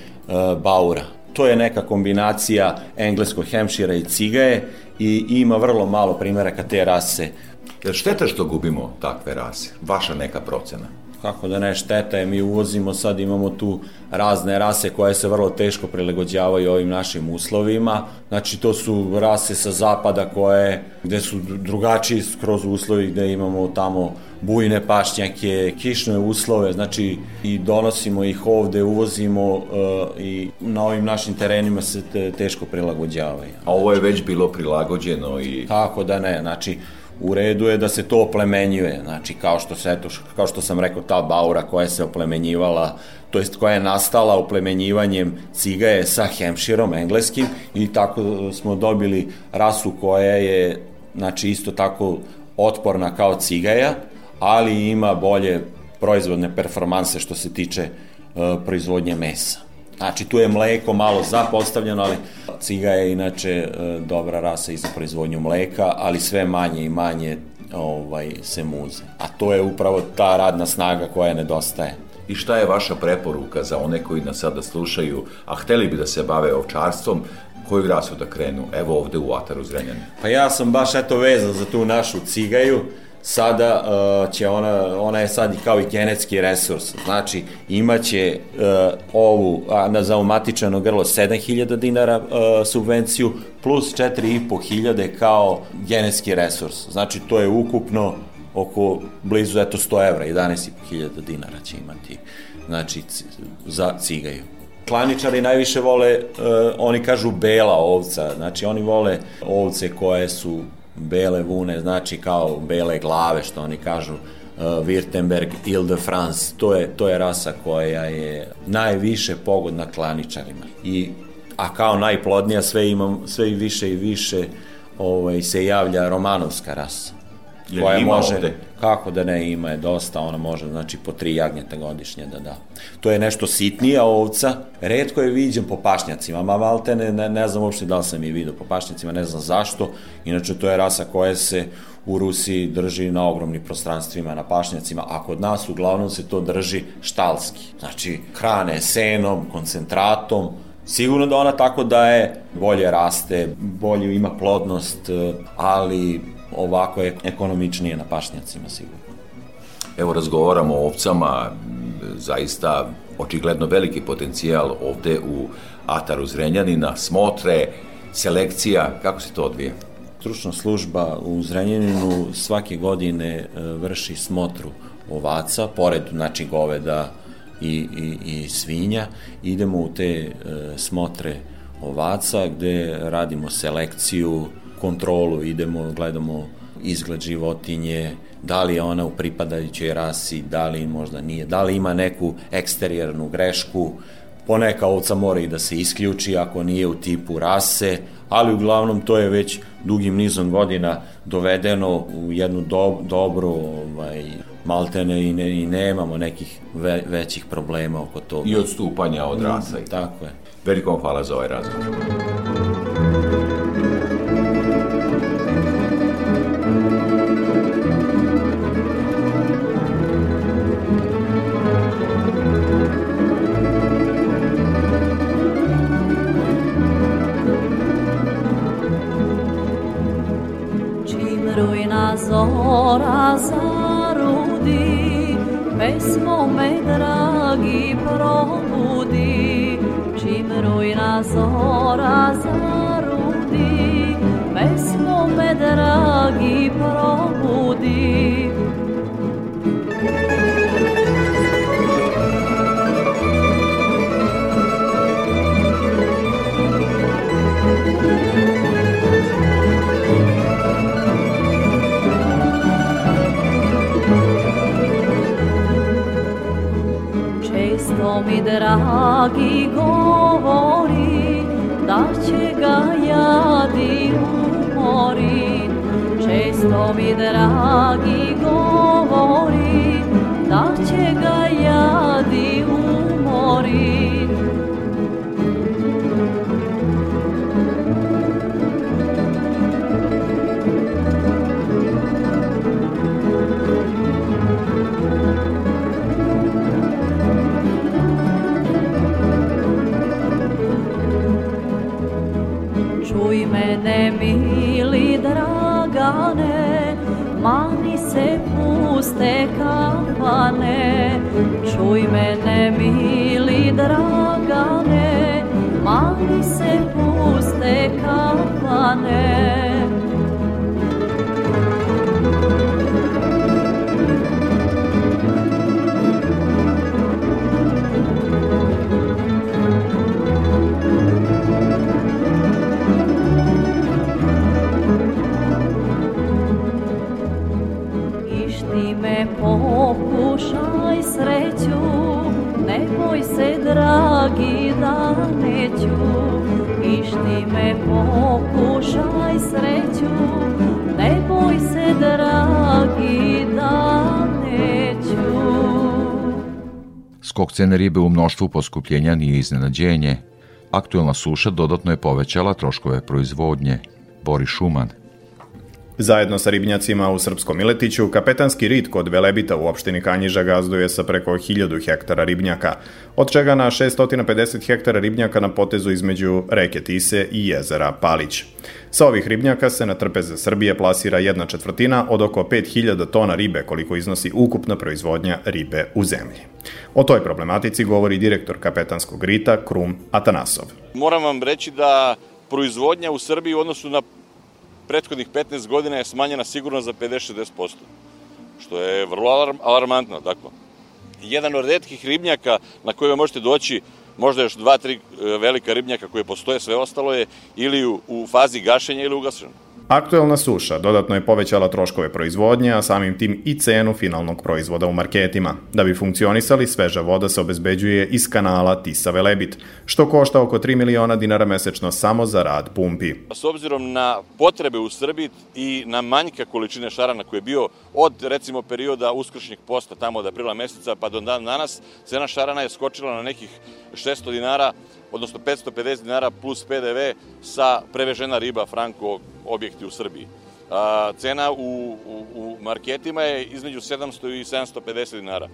Baura. To je neka kombinacija engleskog hemšira i cigaje i ima vrlo malo primjeraka te rase. Jer šteta što gubimo takve rase? Vaša neka procena? Kako da ne šteta je, mi uvozimo sad, imamo tu razne rase koje se vrlo teško prilagođavaju ovim našim uslovima. Znači to su rase sa zapada koje, gde su drugačiji skroz uslovi, gde imamo tamo bujne pašnjake, kišne uslove, znači i donosimo ih ovde, uvozimo uh, i na ovim našim terenima se te, teško prilagođavaju. A ovo je već bilo prilagođeno i... Kako da ne, znači u redu je da se to oplemenjuje, znači kao što se eto, kao što sam rekao ta baura koja se oplemenjivala, to jest koja je nastala oplemenjivanjem cigaje sa hemširom engleskim i tako smo dobili rasu koja je znači isto tako otporna kao cigaja, ali ima bolje proizvodne performanse što se tiče uh, proizvodnje mesa. Znači, tu je mleko malo zapostavljeno, ali ciga je inače e, dobra rasa i za proizvodnju mleka, ali sve manje i manje ovaj, se muze. A to je upravo ta radna snaga koja nedostaje. I šta je vaša preporuka za one koji nas sada slušaju, a hteli bi da se bave ovčarstvom, koju rasu da krenu? Evo ovde u Ataru Zrenjani. Pa ja sam baš eto vezan za tu našu cigaju, sada uh, će ona, ona je sad kao i genetski resurs, znači imaće uh, ovu a, na zaumatičano grlo 7000 dinara uh, subvenciju plus 4500 kao genetski resurs, znači to je ukupno oko blizu eto 100 evra, 11.500 dinara će imati znači za cigaju. Klaničari najviše vole, uh, oni kažu bela ovca, znači oni vole ovce koje su bele vune, znači kao bele glave, što oni kažu, uh, Württemberg, Ile de France, to je, to je rasa koja je najviše pogodna klaničarima. I, a kao najplodnija sve, imam, sve i više i više ovaj, se javlja romanovska rasa. Koja ima može, ovde? Kako da ne, ima je dosta, ona može, znači, po tri jagnjeta godišnje da da. To je nešto sitnija ovca, redko je viđen po pašnjacima, ma malte ne, ne, ne znam uopšte da li sam je vidio po pašnjacima, ne znam zašto, inače to je rasa koja se u Rusiji drži na ogromnim prostranstvima, na pašnjacima, a kod nas uglavnom se to drži štalski. Znači, hrane senom, koncentratom, Sigurno da ona tako daje, bolje raste, bolje ima plodnost, ali ovako je ekonomičnije na pašnjacima sigurno. Evo razgovaramo o ovcama, zaista očigledno veliki potencijal ovde u Ataru Zrenjanina, smotre, selekcija, kako se to odvija? Stručna služba u Zrenjaninu svake godine e, vrši smotru ovaca, pored znači goveda i, i, i svinja, idemo u te e, smotre ovaca gde radimo selekciju, kontrolu, idemo, gledamo izgled životinje, da li je ona u pripadajućoj rasi, da li možda nije, da li ima neku eksterijernu grešku, poneka ovca mora i da se isključi ako nije u tipu rase, ali uglavnom to je već dugim nizom godina dovedeno u jednu do, dobru ovaj, maltene i, ne, i nemamo nekih ve, većih problema oko toga. I odstupanja od rasa. Mm, tako je. Veliko vam hvala za ovaj razgovor. Zora zarudi, pesmo me dragi probudi, čim rujna zora zarudi, pesmo me dragi probudi. Dragi govori da će ga jadi umori. Često mi dragi govori da će ga mene mili dragane, mani se puste kafane. Čuj mene mili dragane, mani se puste kafane. Pokušaj sreću, ne boj se dragi da neću. Išti me pokušaj sreću, ne boj se dragi da neću. Skok cene ribe u mnoštvu poskupljenja nije iznenađenje. Aktuelna suša dodatno je povećala troškove proizvodnje. Boris Šuman. Zajedno sa ribnjacima u Srpskom Miletiću, kapetanski rit kod Velebita u opštini Kanjiža gazduje sa preko 1000 hektara ribnjaka, od čega na 650 hektara ribnjaka na potezu između reke Tise i jezera Palić. Sa ovih ribnjaka se na trpeze Srbije plasira jedna četvrtina od oko 5000 tona ribe koliko iznosi ukupna proizvodnja ribe u zemlji. O toj problematici govori direktor kapetanskog rita Krum Atanasov. Moram vam reći da proizvodnja u Srbiji u odnosu na prethodnih 15 godina je smanjena sigurno za 50-60%, što je vrlo alarm, alarmantno. Dakle, jedan od redkih ribnjaka na koje možete doći, možda još dva, tri e, velika ribnjaka koje postoje, sve ostalo je ili u, u fazi gašenja ili ugašeno. Aktuelna suša dodatno je povećala troškove proizvodnje, a samim tim i cenu finalnog proizvoda u marketima. Da bi funkcionisali, sveža voda se obezbeđuje iz kanala Tisa Velebit, što košta oko 3 miliona dinara mesečno samo za rad pumpi. S obzirom na potrebe u Srbiji i na manjka količine šarana koji je bio od recimo perioda uskršnjeg posta tamo od aprila meseca pa do dan danas, cena šarana je skočila na nekih 600 dinara odnosno 550 dinara plus PDV sa prevežena riba Franko objekti u Srbiji. A, cena u, u, u marketima je između 700 i 750 dinara.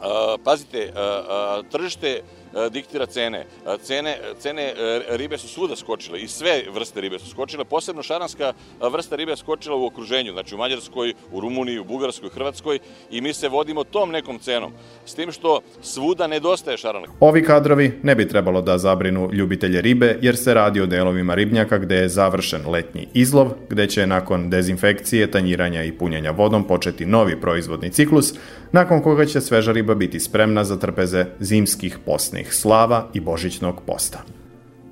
A, pazite, a, a, tržište diktira cene. A, cene. Cene e, ribe su svuda skočile i sve vrste ribe su skočile. Posebno šaranska vrsta ribe je skočila u okruženju, znači u Mađarskoj, u Rumuniji, u Bugarskoj, Hrvatskoj i mi se vodimo tom nekom cenom. S tim što svuda nedostaje šarana. Ovi kadrovi ne bi trebalo da zabrinu ljubitelje ribe, jer se radi o delovima ribnjaka gde je završen letnji izlov, gde će nakon dezinfekcije, tanjiranja i punjenja vodom početi novi proizvodni ciklus, nakon koga će sveža riba biti spremna za trpeze zimskih posnih slava i božićnog posta.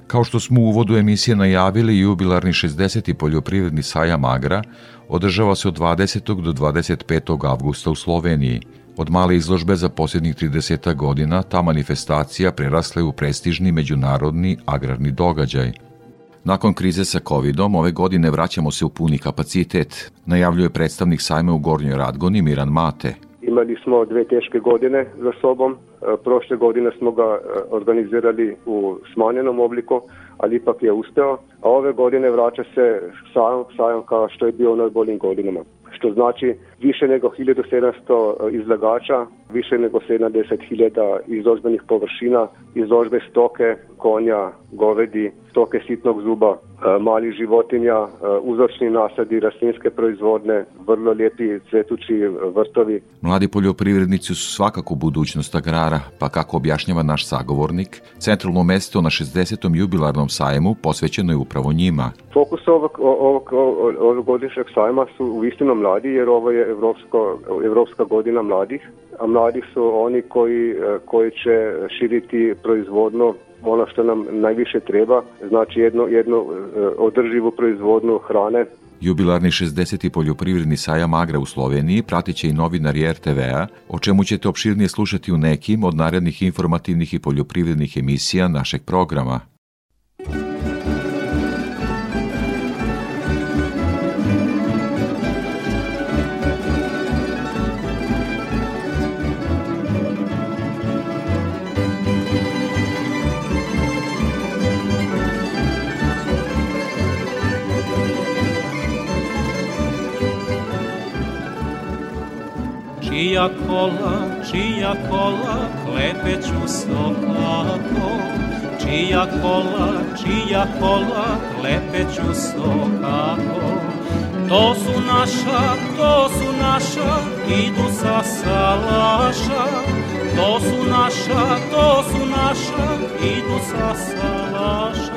Kao što smo u uvodu emisije najavili, jubilarni 60. poljoprivredni sajam Agra održava se od 20. do 25. avgusta u Sloveniji. Od male izložbe za posljednjih 30 godina ta manifestacija prerasla je u prestižni međunarodni agrarni događaj. Nakon krize sa covidom, ove godine vraćamo se u puni kapacitet, najavljuje predstavnik sajma u Gornjoj Radgoni Miran Mate. Imali smo dve teške godine za sobom. E, Prošle godine smo ga e, organizirali u smanjenom obliku, ali ipak je uspeo. A ove godine vraća se sajam, sajam kao što je bio u najboljim godinama. Što znači više nego 1700 izlagača, više nego 70.000 izložbenih površina, izložbe stoke, konja, govedi, stoke sitnog zuba, e, malih životinja, e, uzročni nasadi, rastlinske proizvodne, vrlo lijepi cvetući vrtovi. Mladi poljoprivrednici su svakako budućnost agrara, pa kako objašnjava naš sagovornik, centralno mesto na 60. jubilarnom sajmu posvećeno je upravo njima. Fokus ovog, ovog, ovog, ovog godišnjeg sajma su u istinu mladi, jer ovo je Evropsko, Evropska godina mladih, a mladi su oni koji, e, koji će širiti proizvodno ono što nam najviše treba, znači jedno, jedno e, održivu proizvodnu hrane. Jubilarni 60. poljoprivredni sajam Agra u Sloveniji pratit će i novinari RTV-a, o čemu ćete opširnije slušati u nekim od narednih informativnih i poljoprivrednih emisija našeg programa. Čija kola, čija kola, klepeću sokako. Čija kola, čija kola, klepeću sokako. To su naša, to su naša, idu sa salaša. To su naša, to su naša, idu sa salaša.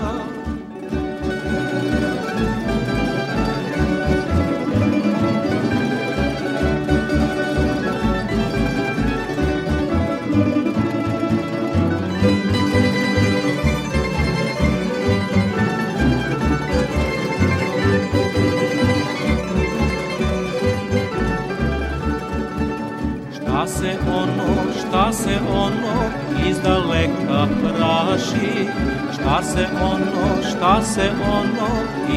Šta se ono, šta se ono iz daleka praši? Šta se ono, šta se ono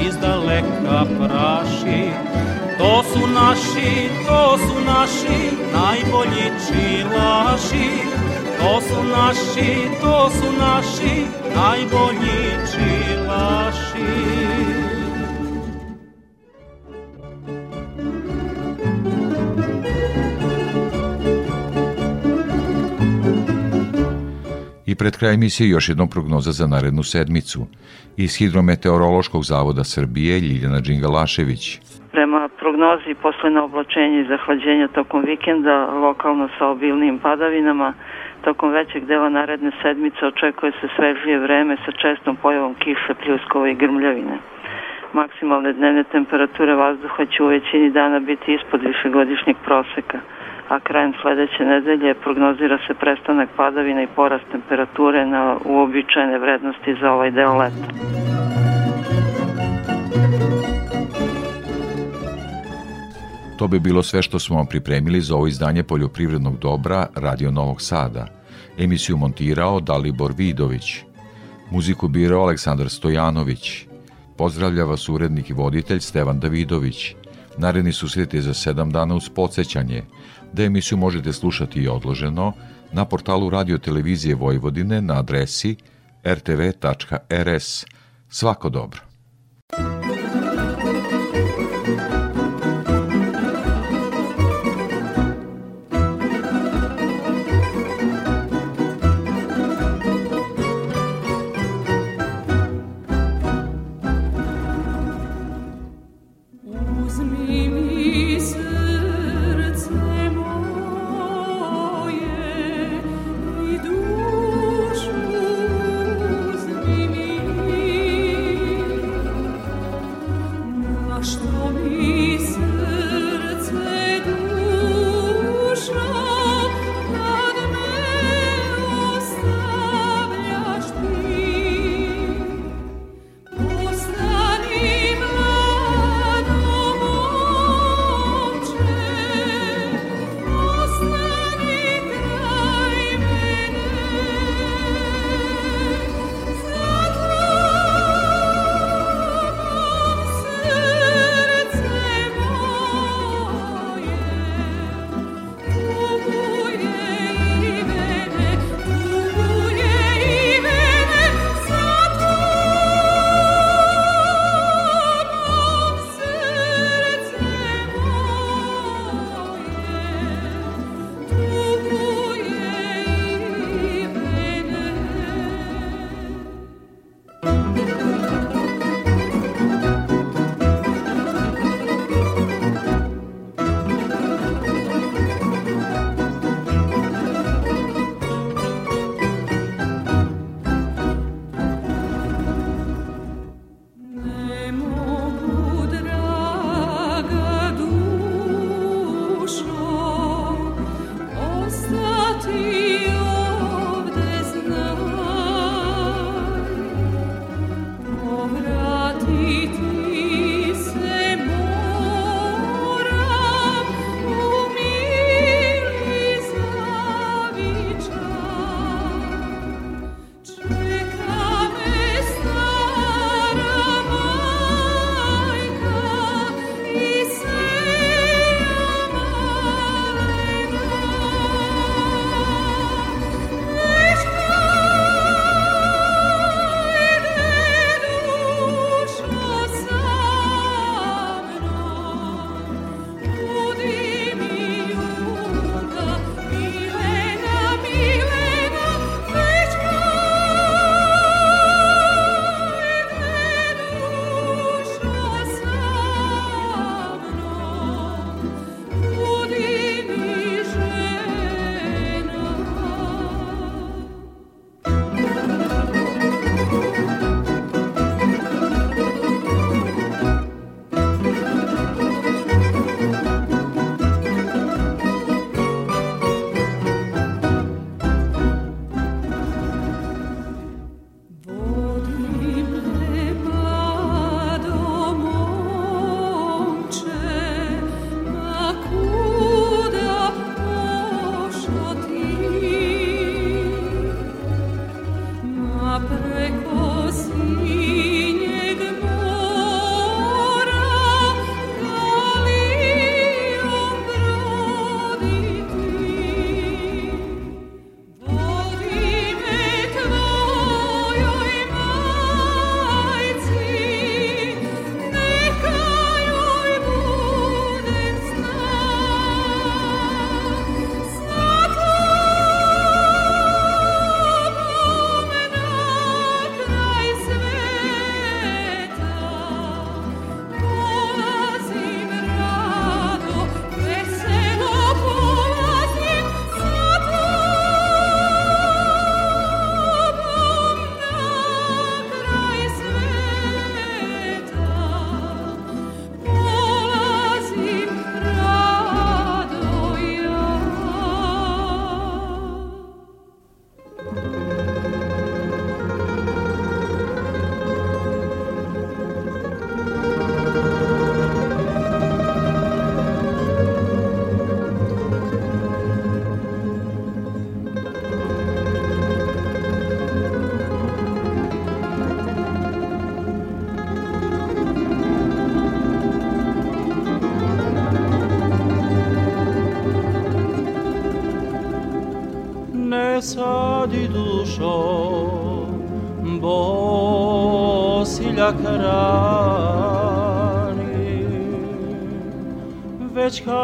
iz daleka praši? To su naši, to su naši najbolji čilaši. To su naši, to su naši najbolji čilaši pred kraj emisije još jednom prognoza za narednu sedmicu. Iz Hidrometeorološkog zavoda Srbije Ljiljana Đingalašević. Prema prognozi posljedno oblačenje i zahlađenja tokom vikenda, lokalno sa obilnim padavinama, tokom većeg dela naredne sedmice očekuje se svežije vreme sa čestom pojavom kiše, pljuskova i grmljavine. Maksimalne dnevne temperature vazduha će u većini dana biti ispod višegodišnjeg proseka a krajem sledeće nedelje prognozira se prestanak padavina i porast temperature na uobičajene vrednosti za ovaj deo leta. To bi bilo sve što smo vam pripremili za ovo izdanje poljoprivrednog dobra Radio Novog Sada. Emisiju montirao Dalibor Vidović. Muziku birao Aleksandar Stojanović. Pozdravlja vas urednik i voditelj Stevan Davidović. Naredni susret je za sedam dana uz podsjećanje da emisiju možete slušati i odloženo na portalu Radio Televizije Vojvodine na adresi rtv.rs. Svako dobro.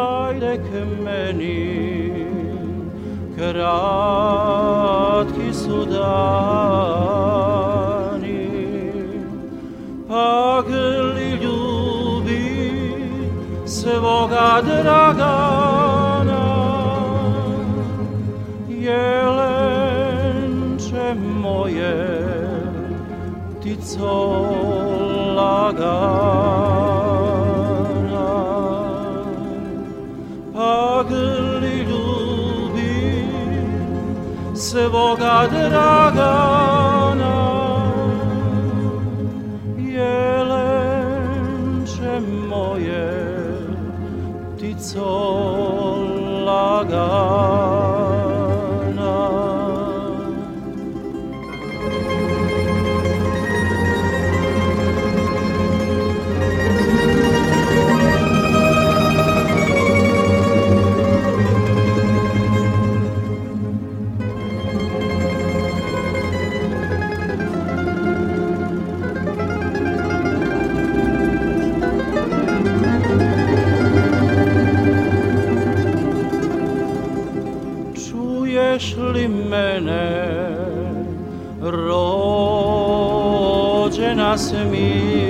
Već hajde k meni kratki su dani pagli ljubi svoga dragana jelenče moje ptico lagana pagli ljubi svoga dragana jelenče moje ptico lagana rođena